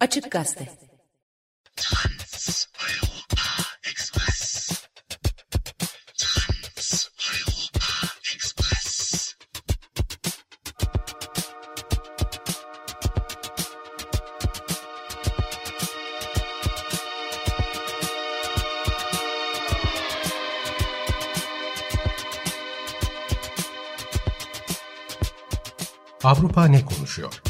Açık Gazete Avrupa ne konuşuyor?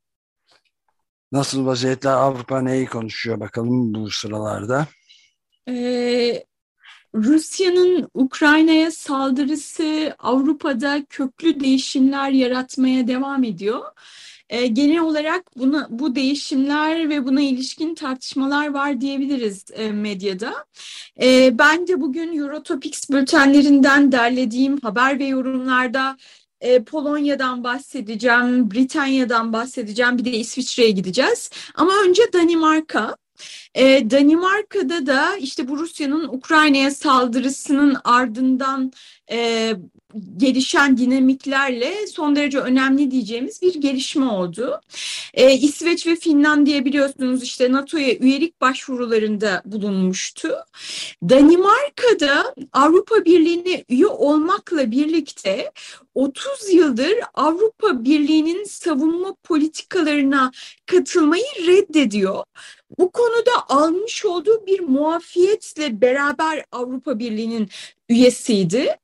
Nasıl vaziyetler Avrupa neyi konuşuyor bakalım bu sıralarda? Ee, Rusya'nın Ukrayna'ya saldırısı Avrupa'da köklü değişimler yaratmaya devam ediyor. Ee, genel olarak buna, bu değişimler ve buna ilişkin tartışmalar var diyebiliriz e, medyada. E, ben de bugün Eurotopics bültenlerinden derlediğim haber ve yorumlarda e, Polonya'dan bahsedeceğim, Britanya'dan bahsedeceğim, bir de İsviçre'ye gideceğiz. Ama önce Danimarka. E, Danimarka'da da işte bu Rusya'nın Ukrayna'ya saldırısının ardından e, gelişen dinamiklerle son derece önemli diyeceğimiz bir gelişme oldu. Ee, İsveç ve Finlandiya biliyorsunuz işte NATO'ya üyelik başvurularında bulunmuştu. Danimarka'da Avrupa Birliği'ne üye olmakla birlikte 30 yıldır Avrupa Birliği'nin savunma politikalarına katılmayı reddediyor. Bu konuda almış olduğu bir muafiyetle beraber Avrupa Birliği'nin üyesiydi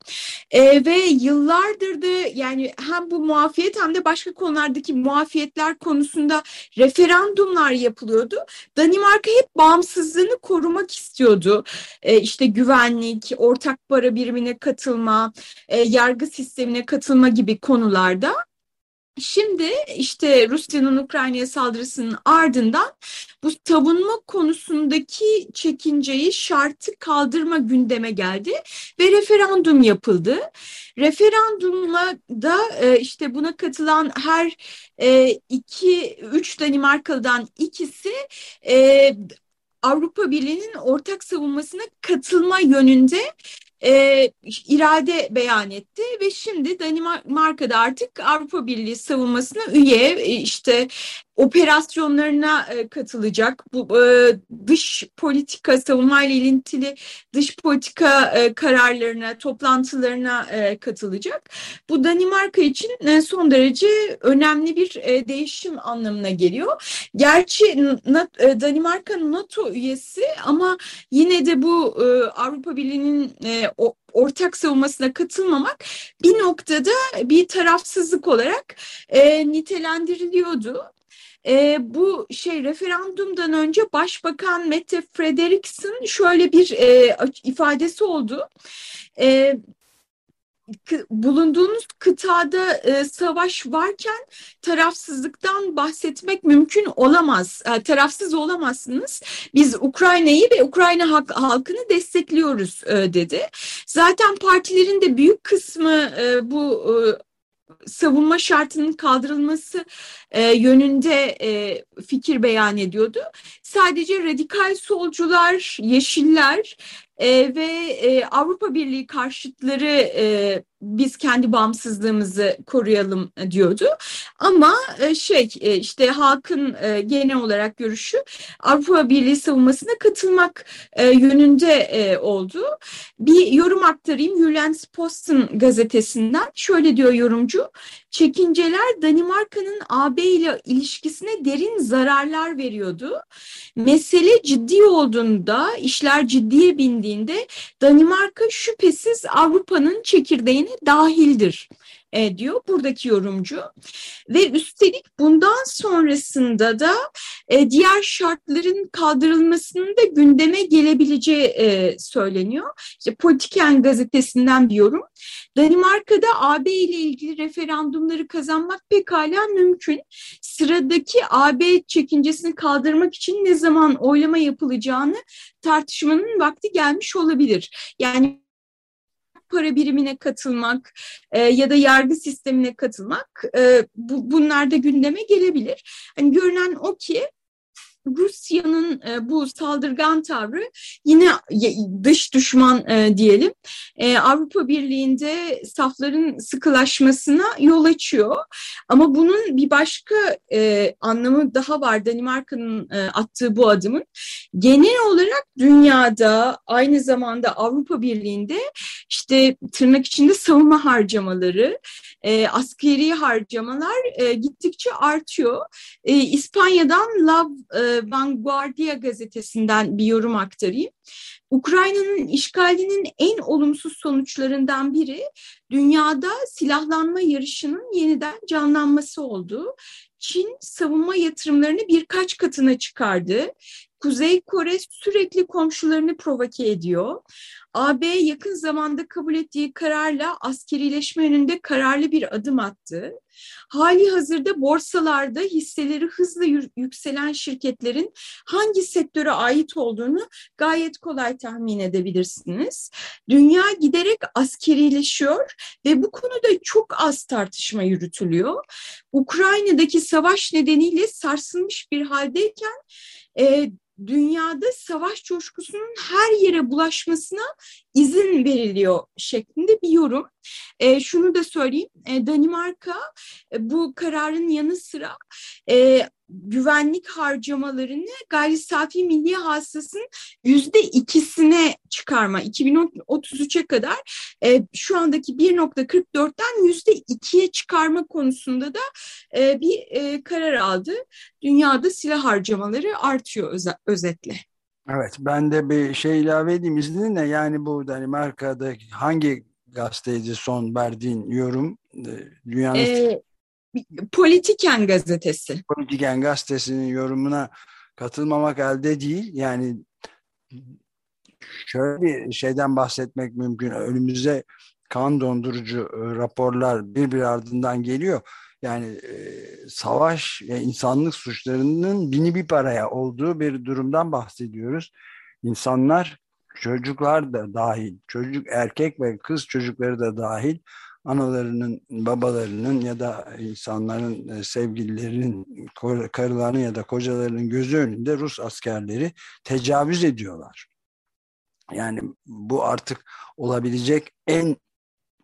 e, ve yıllardır da yani hem bu muafiyet hem de başka konulardaki muafiyetler konusunda referandumlar yapılıyordu. Danimarka hep bağımsızlığını korumak istiyordu. E, işte güvenlik, ortak para birimine katılma, e, yargı sistemine katılma gibi konularda. Şimdi işte Rusya'nın Ukrayna'ya saldırısının ardından bu savunma konusundaki çekinceyi şartı kaldırma gündeme geldi ve referandum yapıldı. Referandumla da e, işte buna katılan her e, iki, üç Danimarkalı'dan ikisi e, Avrupa Birliği'nin ortak savunmasına katılma yönünde e, irade beyan etti ve şimdi Danimarka'da artık Avrupa Birliği savunmasına üye e, işte operasyonlarına e, katılacak. Bu e, dış politika savunmayla ilintili dış politika e, kararlarına, toplantılarına e, katılacak. Bu Danimarka için e, son derece önemli bir e, değişim anlamına geliyor. Gerçi e, Danimarka NATO üyesi ama yine de bu e, Avrupa Birliği'nin e, o, ortak savunmasına katılmamak bir noktada bir tarafsızlık olarak e, nitelendiriliyordu. E, bu şey referandumdan önce Başbakan Mette Frederiksen şöyle bir e, ifadesi oldu. E, bulunduğunuz kıtada e, savaş varken tarafsızlıktan bahsetmek mümkün olamaz. E, tarafsız olamazsınız. Biz Ukrayna'yı ve Ukrayna halk, halkını destekliyoruz e, dedi. Zaten partilerin de büyük kısmı e, bu e, savunma şartının kaldırılması e, yönünde e, fikir beyan ediyordu. Sadece radikal solcular, yeşiller e, ve e, Avrupa Birliği karşıtları e, biz kendi bağımsızlığımızı koruyalım diyordu. Ama e, şey e, işte halkın e, genel olarak görüşü Avrupa Birliği savunmasına katılmak e, yönünde e, oldu. Bir yorum aktarayım Jyllands Posten gazetesinden. Şöyle diyor yorumcu. Çekinceler Danimarka'nın AB ile ilişkisine derin zararlar veriyordu. Mesele ciddi olduğunda, işler ciddiye bindiğinde Danimarka şüphesiz Avrupa'nın çekirdeğine dahildir e, diyor buradaki yorumcu. Ve üstelik bundan sonrasında da e, diğer şartların kaldırılmasının da gündeme gelebileceği e, söyleniyor. İşte Politiken gazetesinden bir yorum. Danimarka'da AB ile ilgili referandumları kazanmak pekala mümkün. Sıradaki AB çekincesini kaldırmak için ne zaman oylama yapılacağını tartışmanın vakti gelmiş olabilir. Yani para birimine katılmak e, ya da yargı sistemine katılmak e, bu, bunlar da gündeme gelebilir. Hani görünen o ki Rusya'nın e, bu saldırgan tavrı yine dış düşman e, diyelim e, Avrupa Birliği'nde safların sıkılaşmasına yol açıyor. Ama bunun bir başka anlamı daha var Danimarka'nın attığı bu adımın. Genel olarak dünyada aynı zamanda Avrupa Birliği'nde işte tırnak içinde savunma harcamaları, askeri harcamalar gittikçe artıyor. İspanya'dan Love Vanguardia gazetesinden bir yorum aktarayım. Ukrayna'nın işgalinin en olumsuz sonuçlarından biri dünyada silahlanma yarışının yeniden canlanması oldu. Çin savunma yatırımlarını birkaç katına çıkardı. Kuzey Kore sürekli komşularını provoke ediyor. AB yakın zamanda kabul ettiği kararla askerileşme yönünde kararlı bir adım attı. Hali hazırda borsalarda hisseleri hızla yükselen şirketlerin hangi sektöre ait olduğunu gayet kolay tahmin edebilirsiniz. Dünya giderek askerileşiyor ve bu konuda çok az tartışma yürütülüyor. Ukrayna'daki savaş nedeniyle sarsılmış bir haldeyken e, dünyada savaş coşkusunun her yere bulaşmasına izin veriliyor şeklinde bir yorum. E, şunu da söyleyeyim, e, Danimarka e, bu kararın yanı sıra e, güvenlik harcamalarını gayri safi milli hasılasının yüzde ikisine çıkarma 2033'e kadar e, şu andaki 1.44'ten yüzde ikiye çıkarma konusunda da e, bir e, karar aldı. Dünyada silah harcamaları artıyor öz özetle. Evet ben de bir şey ilave edeyim izninle yani bu Danimarka'da hangi gazeteci son verdiğin yorum e, dünyanın ee, Politiken gazetesi. Politiken gazetesinin yorumuna katılmamak elde değil. Yani şöyle bir şeyden bahsetmek mümkün. Önümüze kan dondurucu e, raporlar bir bir ardından geliyor. Yani e, savaş ve insanlık suçlarının bini bir paraya olduğu bir durumdan bahsediyoruz. İnsanlar çocuklar da dahil, çocuk erkek ve kız çocukları da dahil analarının, babalarının ya da insanların, e, sevgililerinin, karılarının ya da kocalarının gözü önünde Rus askerleri tecavüz ediyorlar. Yani bu artık olabilecek en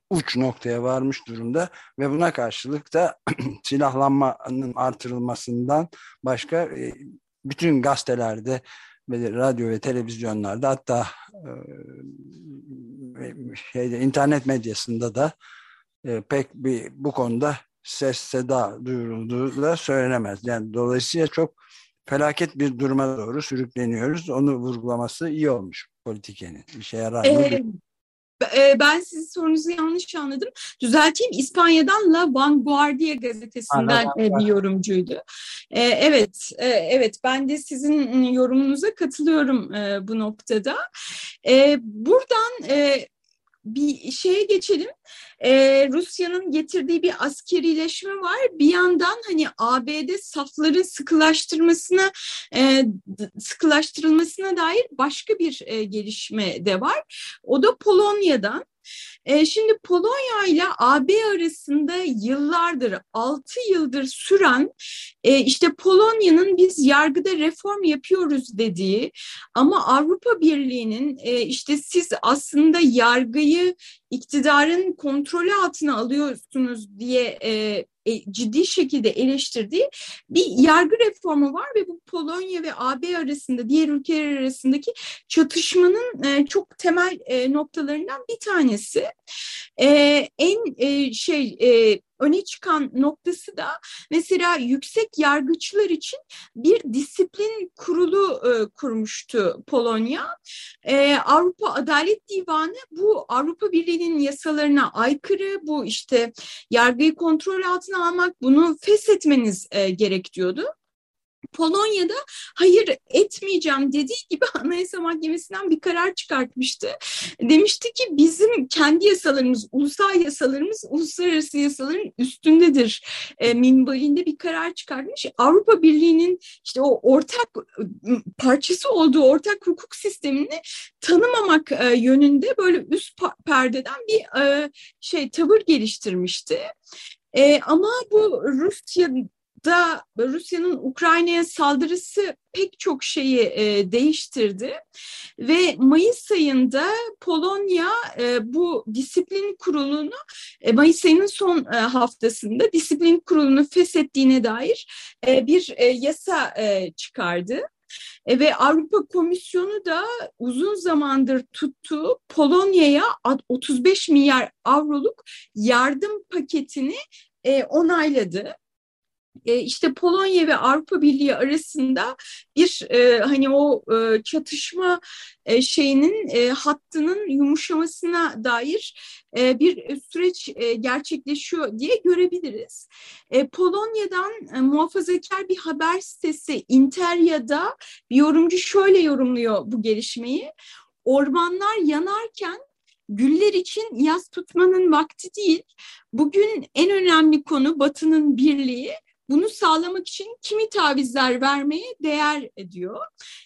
uç noktaya varmış durumda ve buna karşılık da silahlanmanın artırılmasından başka e, bütün gazetelerde ve radyo ve televizyonlarda hatta e, şeyde internet medyasında da e, pek bir bu konuda ses seda duyurulduğu da söylenemez. Yani dolayısıyla çok felaket bir duruma doğru sürükleniyoruz. Onu vurgulaması iyi olmuş politikenin. İşe yarar mı? Ee, e, ben sizin sorunuzu yanlış anladım. Düzelteyim İspanya'dan La Vanguardia gazetesinden Anladım. E, bir yorumcuydu. E, evet, evet ben de sizin yorumunuza katılıyorum bu noktada. Buradan bir şeye geçelim. Ee, Rusya'nın getirdiği bir askerileşme var. Bir yandan hani ABD safların sıkılaştırmasına e, sıkılaştırılmasına dair başka bir e, gelişme de var. O da Polonya'dan. E, şimdi Polonya ile AB arasında yıllardır, 6 yıldır süren e, işte Polonya'nın biz yargıda reform yapıyoruz dediği ama Avrupa Birliği'nin e, işte siz aslında yargıyı iktidarın kontrolü altına alıyorsunuz diye e, e, ciddi şekilde eleştirdiği bir yargı reformu var ve bu Polonya ve AB arasında diğer ülkeler arasındaki çatışmanın e, çok temel e, noktalarından bir tanesi. en şey öne çıkan noktası da mesela yüksek yargıçlar için bir disiplin kurulu e, kurmuştu Polonya. E, Avrupa Adalet Divanı bu Avrupa Birliği'nin yasalarına aykırı bu işte yargıyı kontrol altına almak bunu feshetmeniz e, gerek diyordu. Polonya'da hayır etmeyeceğim dediği gibi Anayasa Mahkemesi'nden bir karar çıkartmıştı. Demişti ki bizim kendi yasalarımız, ulusal yasalarımız uluslararası yasaların üstündedir. E, minvalinde bir karar çıkartmış. Avrupa Birliği'nin işte o ortak parçası olduğu ortak hukuk sistemini tanımamak e, yönünde böyle üst perdeden bir e, şey tavır geliştirmişti. E, ama bu Rusya da Rusya'nın Ukrayna'ya saldırısı pek çok şeyi e, değiştirdi ve Mayıs ayında Polonya e, bu disiplin kurulunu e, Mayıs ayının son e, haftasında disiplin kurulunu feshettiğine dair e, bir e, yasa e, çıkardı. E, ve Avrupa Komisyonu da uzun zamandır tuttuğu Polonya'ya 35 milyar avroluk yardım paketini e, onayladı e, işte Polonya ve Avrupa Birliği arasında bir e, hani o e, çatışma e, şeyinin e, hattının yumuşamasına dair e, bir süreç e, gerçekleşiyor diye görebiliriz. E, Polonya'dan e, muhafazakar bir haber sitesi Interya'da bir yorumcu şöyle yorumluyor bu gelişmeyi. Ormanlar yanarken güller için yaz tutmanın vakti değil. Bugün en önemli konu Batı'nın birliği bunu sağlamak için kimi tavizler vermeye değer ediyor.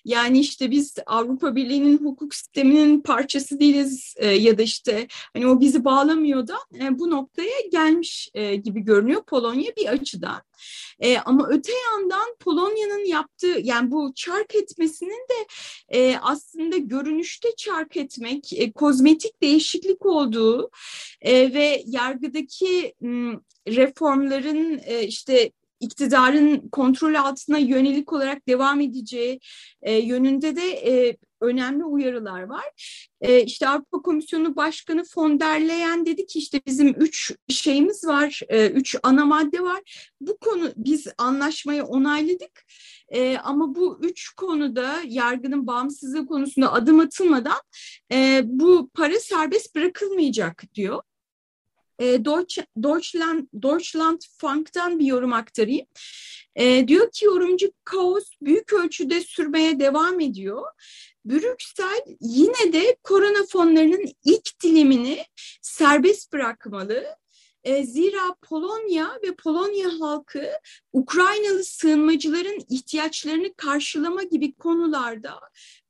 Yani işte biz Avrupa Birliği'nin hukuk sisteminin parçası değiliz e, ya da işte hani o bizi bağlamıyor da e, bu noktaya gelmiş e, gibi görünüyor Polonya bir açıdan. E, ama öte yandan Polonya'nın yaptığı yani bu çark etmesinin de e, aslında görünüşte çark etmek, e, kozmetik değişiklik olduğu e, ve yargıdaki m, reformların e, işte iktidarın kontrol altına yönelik olarak devam edeceği e, yönünde de e, önemli uyarılar var. E, işte Avrupa Komisyonu Başkanı von der Leyen dedi ki işte bizim üç şeyimiz var, e, üç ana madde var. Bu konu biz anlaşmayı onayladık. E, ama bu üç konuda yargının bağımsızlığı konusunda adım atılmadan e, bu para serbest bırakılmayacak diyor e, Deutschland, Deutschland Funk'tan bir yorum aktarayım. E, diyor ki yorumcu kaos büyük ölçüde sürmeye devam ediyor. Brüksel yine de korona fonlarının ilk dilimini serbest bırakmalı. E, zira Polonya ve Polonya halkı Ukraynalı sığınmacıların ihtiyaçlarını karşılama gibi konularda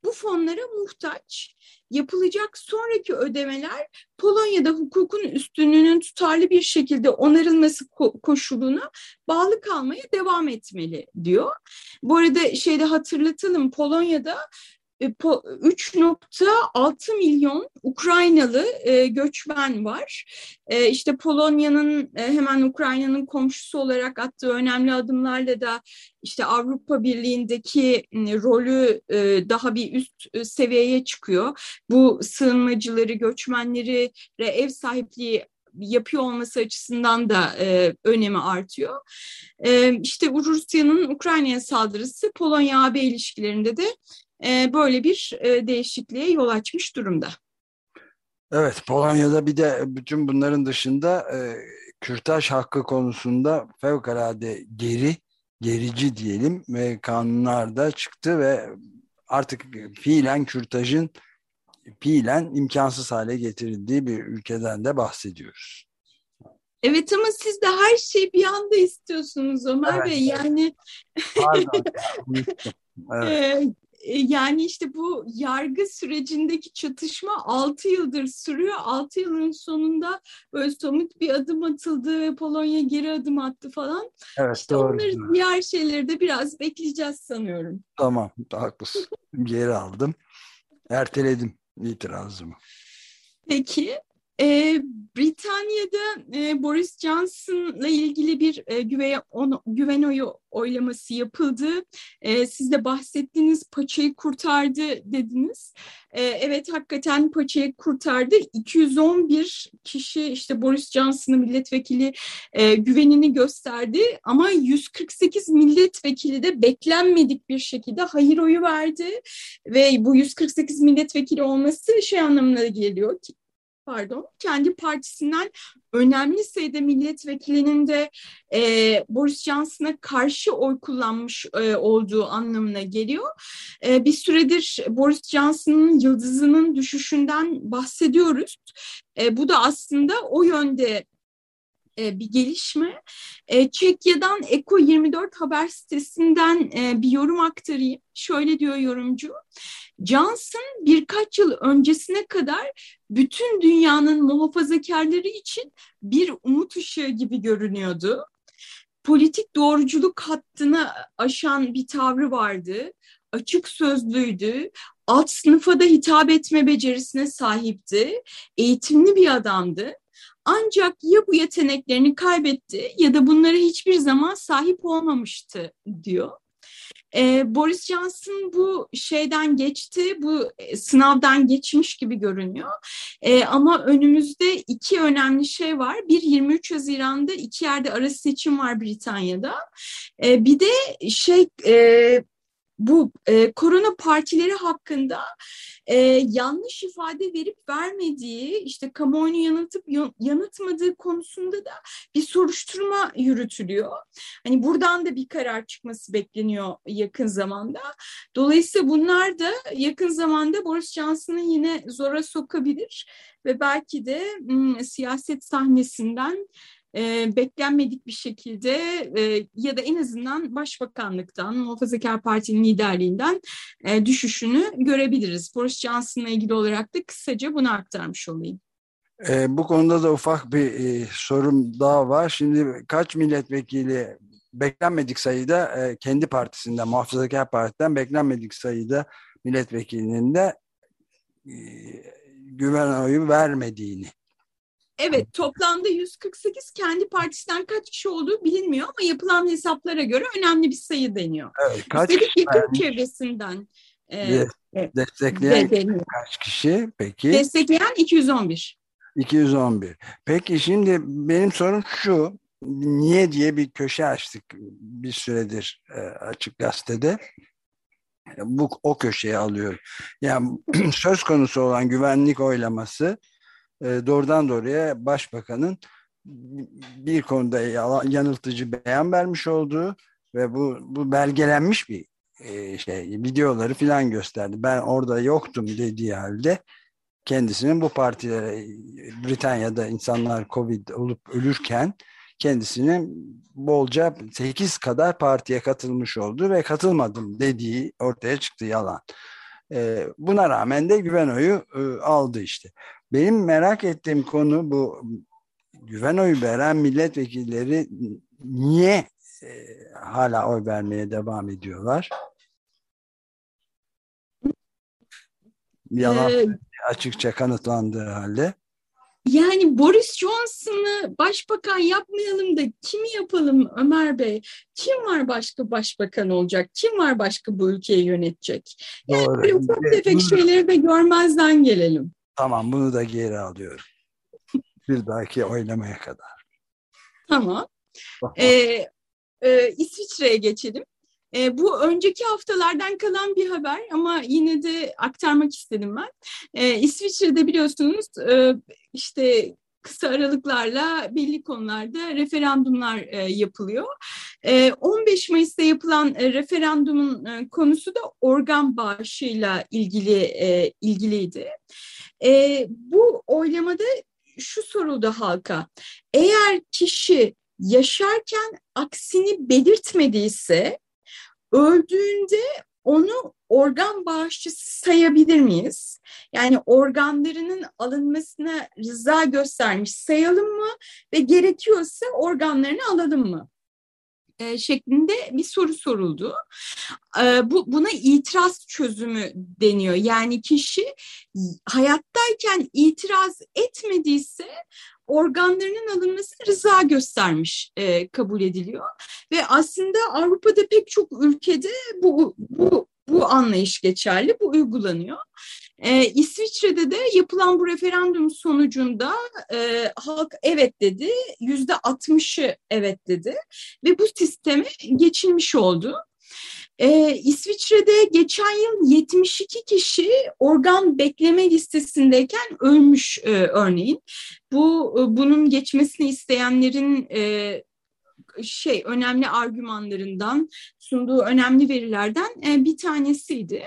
bu fonlara muhtaç yapılacak sonraki ödemeler Polonya'da hukukun üstünlüğünün tutarlı bir şekilde onarılması koşuluna bağlı kalmaya devam etmeli diyor. Bu arada şeyde hatırlatalım Polonya'da 3.6 e, milyon Ukraynalı e, göçmen var. E, işte Polonya'nın hemen Ukrayna'nın komşusu olarak attığı önemli adımlarla da işte Avrupa Birliği'ndeki rolü daha bir üst seviyeye çıkıyor. Bu sığınmacıları, göçmenleri ev sahipliği yapıyor olması açısından da e, önemi artıyor. E, işte Rusya'nın Ukrayna'ya saldırısı Polonya-AB ilişkilerinde de e, böyle bir e, değişikliğe yol açmış durumda. Evet Polonya'da bir de bütün bunların dışında e, kürtaj hakkı konusunda fevkalade geri, gerici diyelim ve kanunlar da çıktı ve artık fiilen kürtajın fiilen imkansız hale getirildiği bir ülkeden de bahsediyoruz. Evet ama siz de her şeyi bir anda istiyorsunuz Ömer evet. Bey. Yani Pardon. evet. E, yani işte bu yargı sürecindeki çatışma 6 yıldır sürüyor. 6 yılın sonunda böyle somut bir adım atıldı ve Polonya geri adım attı falan. Evet işte doğru. Onları diğer şeyleri de biraz bekleyeceğiz sanıyorum. Tamam haklısın. geri aldım. Erteledim itirazımı. Peki. Ee, Britanya'da e, Boris Johnson'la ilgili bir e, güven, on, güven oyu oylaması yapıldı. E, siz de bahsettiğiniz paçayı kurtardı dediniz. E, evet hakikaten paçayı kurtardı. 211 kişi işte Boris Johnson'ın milletvekili e, güvenini gösterdi ama 148 milletvekili de beklenmedik bir şekilde hayır oyu verdi ve bu 148 milletvekili olması şey anlamına geliyor ki pardon kendi partisinden önemli sayıda milletvekilinin de e, Boris Johnson'a karşı oy kullanmış e, olduğu anlamına geliyor. E, bir süredir Boris Johnson'ın yıldızının düşüşünden bahsediyoruz. E, bu da aslında o yönde e, bir gelişme. E, Çekya'dan Eko 24 haber sitesinden e, bir yorum aktarayım. Şöyle diyor yorumcu. Johnson birkaç yıl öncesine kadar bütün dünyanın muhafazakarları için bir umut ışığı gibi görünüyordu. Politik doğruculuk hattını aşan bir tavrı vardı. Açık sözlüydü. Alt sınıfa da hitap etme becerisine sahipti. Eğitimli bir adamdı. Ancak ya bu yeteneklerini kaybetti ya da bunlara hiçbir zaman sahip olmamıştı diyor. Ee, Boris Johnson bu şeyden geçti, bu e, sınavdan geçmiş gibi görünüyor. Ee, ama önümüzde iki önemli şey var. Bir 23 Haziran'da iki yerde ara seçim var Britanya'da. Ee, bir de şey e, bu e, korona partileri hakkında e, yanlış ifade verip vermediği, işte kamuoyunu yanıltıp yanıtmadığı konusunda da bir soruşturma yürütülüyor. Hani buradan da bir karar çıkması bekleniyor yakın zamanda. Dolayısıyla bunlar da yakın zamanda Boris Johnson'ı yine zora sokabilir ve belki de m, siyaset sahnesinden e, beklenmedik bir şekilde e, ya da en azından Başbakanlıktan, Muhafazakar Parti'nin liderliğinden e, düşüşünü görebiliriz. Boris Johnson'la ilgili olarak da kısaca bunu aktarmış olayım. E, bu konuda da ufak bir e, sorum daha var. Şimdi kaç milletvekili beklenmedik sayıda e, kendi partisinde, Muhafazakar Parti'den beklenmedik sayıda milletvekilinin de e, güven oyu vermediğini Evet toplamda 148 kendi partisinden kaç kişi olduğu bilinmiyor ama yapılan hesaplara göre önemli bir sayı deniyor. Evet, kaç Üstelik yakın çevresinden e, destekleyen de, kaç kişi peki? Destekleyen 211. 211. Peki şimdi benim sorum şu. Niye diye bir köşe açtık bir süredir e, açık gazetede. Bu o köşeye alıyorum. Yani söz konusu olan güvenlik oylaması e, doğrudan doğruya başbakanın bir konuda yanıltıcı beyan vermiş olduğu ve bu, bu belgelenmiş bir e, şey videoları filan gösterdi. Ben orada yoktum dediği halde kendisinin bu partilere Britanya'da insanlar Covid olup ölürken kendisinin bolca 8 kadar partiye katılmış oldu ve katılmadım dediği ortaya çıktı yalan. E, buna rağmen de güven oyu e, aldı işte. Benim merak ettiğim konu bu güven oyu veren milletvekilleri niye e, hala oy vermeye devam ediyorlar? Yalan ee, açıkça kanıtlandığı halde. Yani Boris Johnson'ı başbakan yapmayalım da kimi yapalım Ömer Bey? Kim var başka başbakan olacak? Kim var başka bu ülkeyi yönetecek? Yani Doğru. böyle ufak tefek şeyleri de görmezden gelelim. Tamam bunu da geri alıyorum. Bir dahaki oylamaya kadar. Tamam. ee, e, İsviçre'ye geçelim. E, bu önceki haftalardan kalan bir haber ama yine de aktarmak istedim ben. E, İsviçre'de biliyorsunuz e, işte kısa aralıklarla belli konularda referandumlar e, yapılıyor. E, 15 Mayıs'ta yapılan e, referandumun e, konusu da organ bağışıyla ilgili e, ilgiliydi. E, bu oylamada şu soruldu halka. Eğer kişi yaşarken aksini belirtmediyse öldüğünde onu organ bağışçısı sayabilir miyiz? Yani organlarının alınmasına rıza göstermiş sayalım mı ve gerekiyorsa organlarını alalım mı? E, şeklinde bir soru soruldu. E, bu buna itiraz çözümü deniyor. Yani kişi hayattayken itiraz etmediyse organlarının alınması rıza göstermiş e, kabul ediliyor. Ve aslında Avrupa'da pek çok ülkede bu, bu, bu anlayış geçerli, bu uygulanıyor. E, İsviçre'de de yapılan bu referandum sonucunda e, halk evet dedi, yüzde 60'ı evet dedi ve bu sisteme geçilmiş oldu. Ee, İsviçre'de geçen yıl 72 kişi organ bekleme listesindeyken ölmüş e, örneğin. Bu e, bunun geçmesini isteyenlerin e, şey önemli argümanlarından sunduğu önemli verilerden e, bir tanesiydi.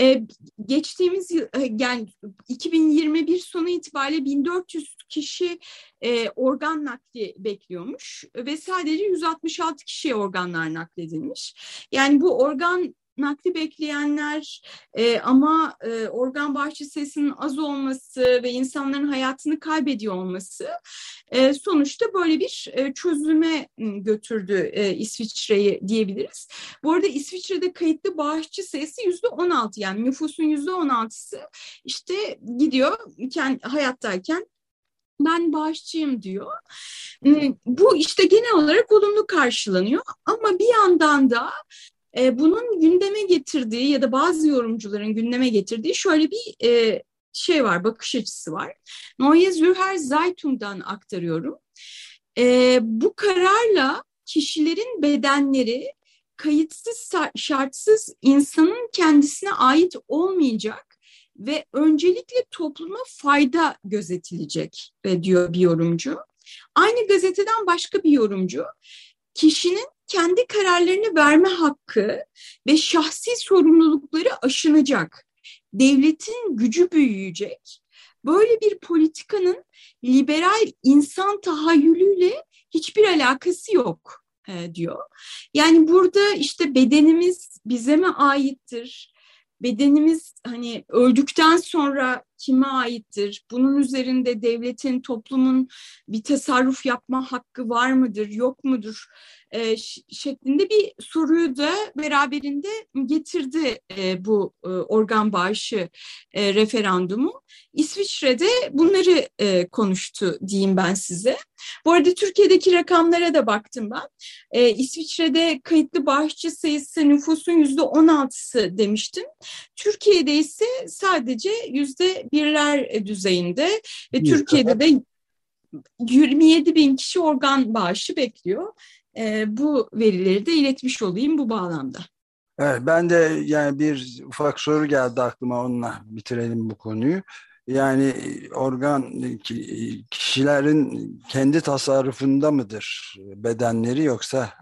E, geçtiğimiz yıl e, yani 2021 sonu itibariyle 1400 kişi e, organ nakli bekliyormuş ve sadece 166 kişiye organlar nakledilmiş. Yani bu organ nakli bekleyenler e, ama e, organ bağışı sayısının az olması ve insanların hayatını kaybediyor olması e, sonuçta böyle bir e, çözüme götürdü e, İsviçre'yi diyebiliriz. Bu arada İsviçre'de kayıtlı bağışçı sayısı yüzde on altı yani nüfusun yüzde on altısı işte gidiyor kendi, hayattayken ben bağışçıyım diyor. Bu işte genel olarak olumlu karşılanıyor ama bir yandan da e, bunun gündeme getirdiği ya da bazı yorumcuların gündeme getirdiği şöyle bir e, şey var, bakış açısı var. Neue Zürcher Zeitung'dan aktarıyorum. E, bu kararla kişilerin bedenleri kayıtsız şartsız insanın kendisine ait olmayacak ve öncelikle topluma fayda gözetilecek diyor bir yorumcu. Aynı gazeteden başka bir yorumcu kişinin kendi kararlarını verme hakkı ve şahsi sorumlulukları aşınacak. Devletin gücü büyüyecek. Böyle bir politikanın liberal insan tahayyülüyle hiçbir alakası yok e, diyor. Yani burada işte bedenimiz bize mi aittir? bedenimiz hani öldükten sonra kime aittir? Bunun üzerinde devletin, toplumun bir tasarruf yapma hakkı var mıdır, yok mudur? E, şeklinde bir soruyu da beraberinde getirdi e, bu e, organ bağışı e, referandumu. İsviçre'de bunları e, konuştu diyeyim ben size. Bu arada Türkiye'deki rakamlara da baktım ben. E, İsviçre'de kayıtlı bağışçı sayısı nüfusun yüzde on altısı demiştim. Türkiye'de ise sadece yüzde birler düzeyinde ve Türkiye'de de 27 bin kişi organ bağışı bekliyor. E, bu verileri de iletmiş olayım bu bağlamda. Evet, ben de yani bir ufak soru geldi aklıma onunla bitirelim bu konuyu. Yani organ kişilerin kendi tasarrufunda mıdır bedenleri yoksa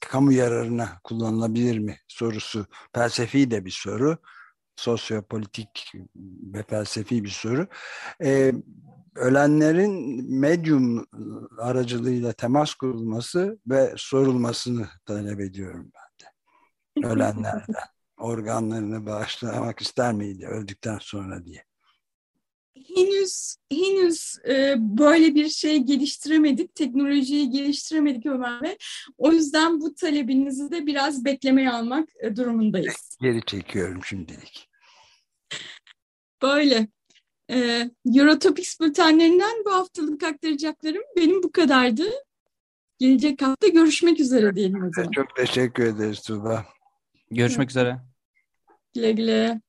kamu yararına kullanılabilir mi sorusu felsefi de bir soru sosyopolitik ve felsefi bir soru. Ee, ölenlerin medyum aracılığıyla temas kurulması ve sorulmasını talep ediyorum ben de. Ölenlerden. Organlarını bağışlamak ister miydi öldükten sonra diye henüz henüz e, böyle bir şey geliştiremedik, teknolojiyi geliştiremedik Ömer Bey. O yüzden bu talebinizi de biraz beklemeye almak e, durumundayız. Geri çekiyorum şimdilik. Böyle. E, Eurotopics bültenlerinden bu haftalık aktaracaklarım benim bu kadardı. Gelecek hafta görüşmek üzere diyelim o zaman. Çok teşekkür ederiz Tuba. Görüşmek üzere. Güle güle.